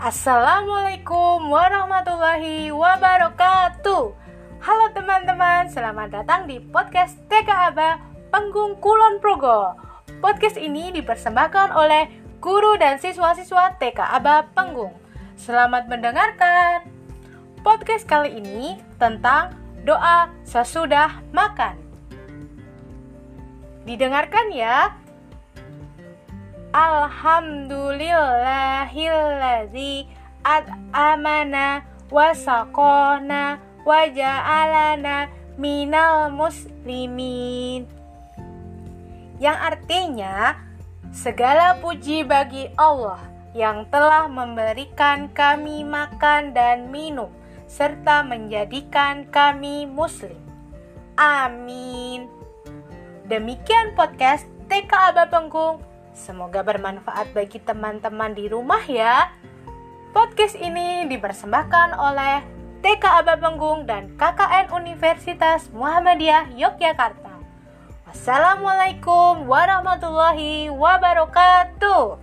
Assalamualaikum warahmatullahi wabarakatuh. Halo teman-teman, selamat datang di podcast TK Aba Penggung Kulon Progo. Podcast ini dipersembahkan oleh guru dan siswa-siswa TK Aba Penggung. Selamat mendengarkan. Podcast kali ini tentang doa sesudah makan. Didengarkan ya Alhamdulillahilladzi ad'amana wa saqona wa ja'alana minal muslimin. Yang artinya segala puji bagi Allah yang telah memberikan kami makan dan minum serta menjadikan kami muslim. Amin. Demikian podcast TK Aba Penggung Semoga bermanfaat bagi teman-teman di rumah ya. Podcast ini dipersembahkan oleh TK Aba Penggung dan KKN Universitas Muhammadiyah Yogyakarta. Wassalamualaikum warahmatullahi wabarakatuh.